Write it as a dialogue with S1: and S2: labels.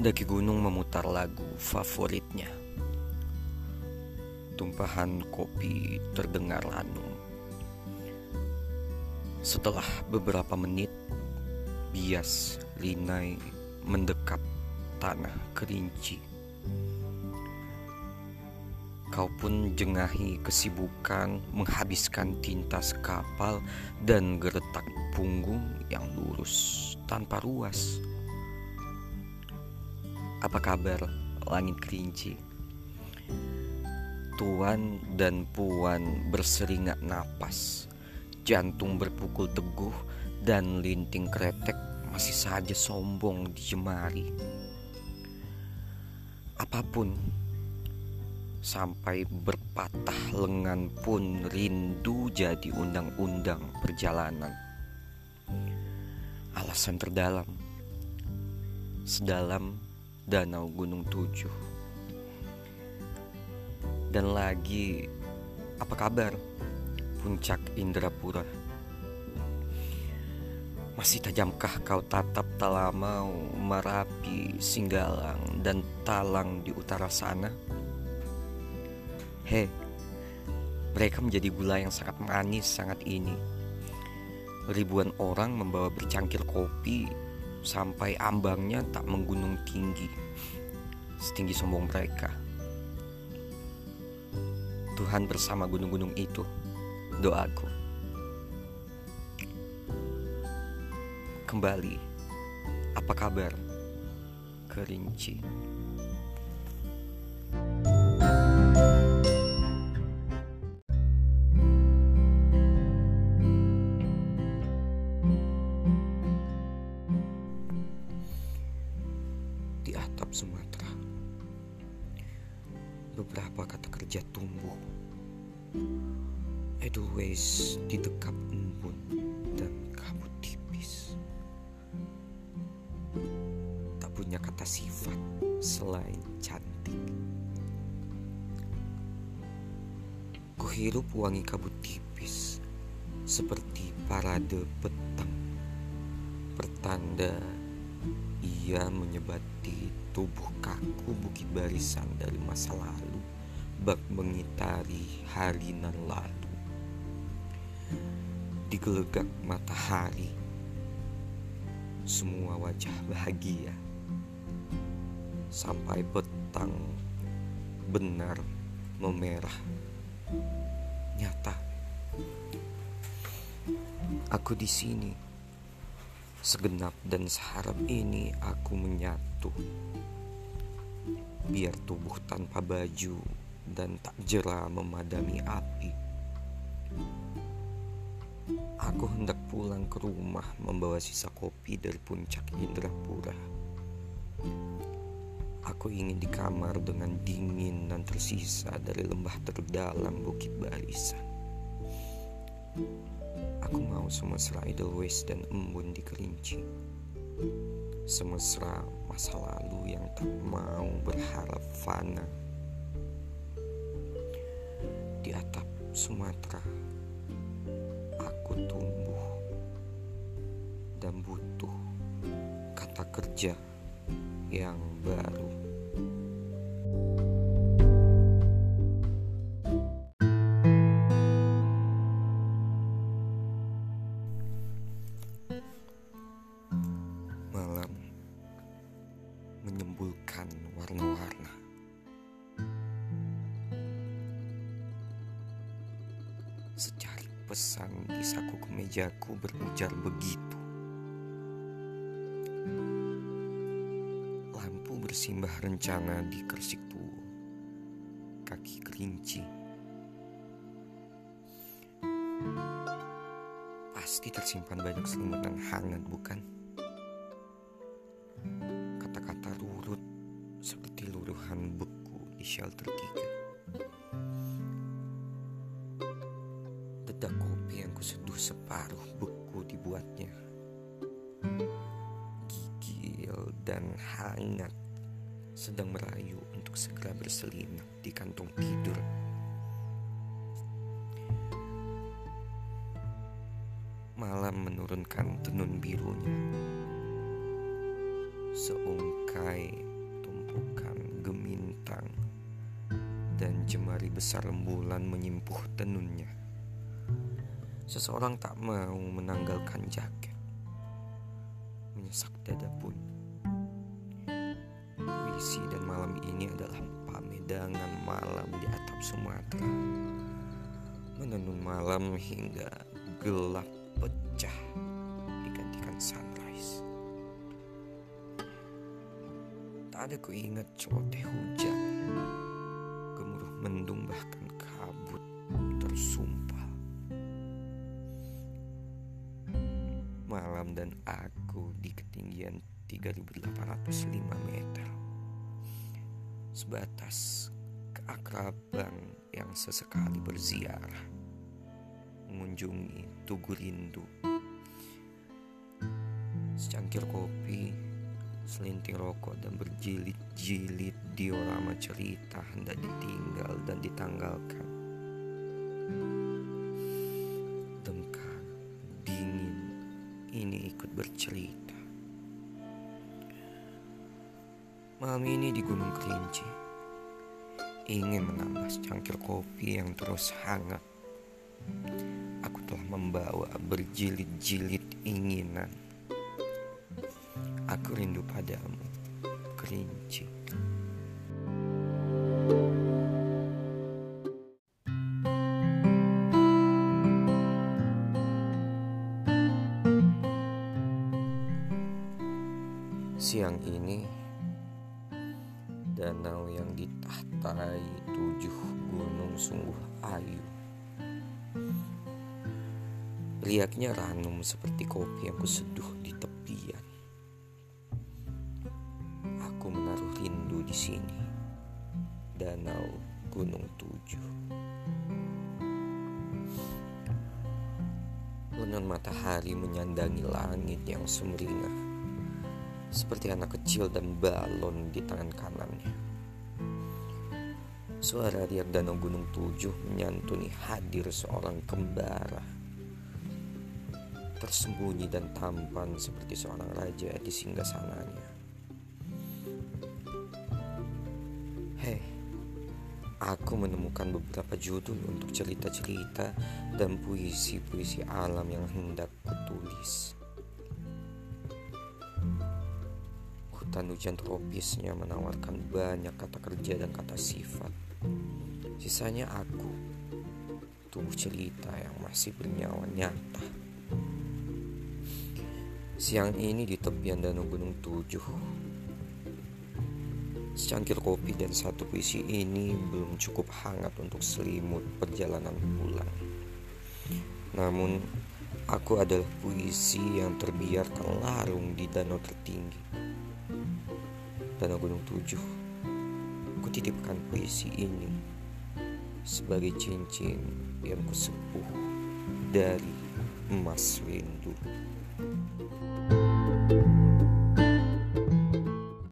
S1: Pendaki gunung memutar lagu favoritnya. Tumpahan kopi terdengar lanung. Setelah beberapa menit, bias linai mendekap tanah kerinci. Kau pun jengahi kesibukan menghabiskan tinta sekapal dan geretak punggung yang lurus tanpa ruas. Apa kabar langit kerinci? Tuan dan puan berseringat napas, jantung berpukul teguh dan linting kretek masih saja sombong di jemari. Apa pun sampai berpatah lengan pun rindu jadi undang-undang perjalanan. Alasan terdalam, sedalam danau Gunung Tujuh. Dan lagi, apa kabar? Puncak Indrapura. Masih tajamkah kau tatap Talamau, Marapi, Singgalang, dan Talang di utara sana? Hei, mereka menjadi gula yang sangat manis sangat ini. Ribuan orang membawa bercangkir kopi sampai ambangnya tak menggunung tinggi, setinggi sombong mereka. Tuhan bersama gunung-gunung itu, doaku. Kembali, apa kabar? Kerinci. Beberapa kata kerja tumbuh. Edelweiss di dekap embun dan kabut tipis. Tak punya kata sifat selain cantik. Kuhirup wangi kabut tipis seperti parade petang pertanda ia menyebati tubuh kaku bukit barisan dari masa lalu bak mengitari hari nan lalu. Digelegak matahari semua wajah bahagia. Sampai petang benar memerah. Nyata aku di sini. Segenap dan seharap ini aku menyatu Biar tubuh tanpa baju dan tak jera memadami api. Aku hendak pulang ke rumah membawa sisa kopi dari puncak Indrapura. Aku ingin di kamar dengan dingin dan tersisa dari lembah terdalam Bukit Barisan. Aku mau semesra Edelweiss dan embun di kerinci. Semesra masa lalu yang tak mau berharap fana. Di atap Sumatera Aku tumbuh Dan butuh kata kerja yang baru menyembulkan warna-warna. Secari pesan di saku kemejaku berujar begitu. Lampu bersimbah rencana di kersik tua, kaki kerinci. Pasti tersimpan banyak selimutan hangat, bukan? Beku di shelter tiga. Dedak kopi yang kuseduh separuh beku dibuatnya. Gigil dan hangat sedang merayu untuk segera berselinap di kantong tidur. Malam menurunkan tenun birunya. Seungkai dan jemari besar rembulan menyimpuh tenunnya. Seseorang tak mau menanggalkan jaket, menyesak dada pun. Puisi dan malam ini adalah pamedangan malam di atap Sumatera. Menenun malam hingga gelap pecah digantikan sunrise. Tak ada ku ingat celoteh hujan, Malam dan aku di ketinggian 3805 meter. Sebatas keakraban yang sesekali berziarah mengunjungi Tugu Rindu. Secangkir kopi, selinting rokok dan berjilid-jilid diorama cerita hendak ditinggal dan ditanggalkan. Ini ikut bercerita. Malam ini di Gunung Kerinci, ingin menambah secangkir kopi yang terus hangat aku telah membawa berjilid-jilid inginan. Aku rindu padamu, kerinci. Siang ini, danau yang ditahtai tujuh gunung sungguh ayu. Riaknya ranum seperti kopi yang kuseduh di tepian. Aku menaruh rindu di sini, danau Gunung Tujuh. Lunan matahari menyandangi langit yang sumringah, seperti anak kecil dan balon di tangan kanannya. Suara riak danau Gunung Tujuh menyantuni hadir seorang kembara tersembunyi dan tampan seperti seorang raja di singgasananya. Hei, aku menemukan beberapa judul untuk cerita-cerita dan puisi-puisi alam yang hendak kutulis. Hutan hujan tropisnya menawarkan banyak kata kerja dan kata sifat. Sisanya aku, tubuh cerita yang masih bernyawa nyata. Siang ini di tepian danau Gunung Tujuh Secangkir kopi dan satu puisi ini belum cukup hangat untuk selimut perjalanan pulang Namun aku adalah puisi yang terbiarkan larung di danau tertinggi Danau Gunung Tujuh Aku titipkan puisi ini sebagai cincin yang kusepuh dari emas rindu.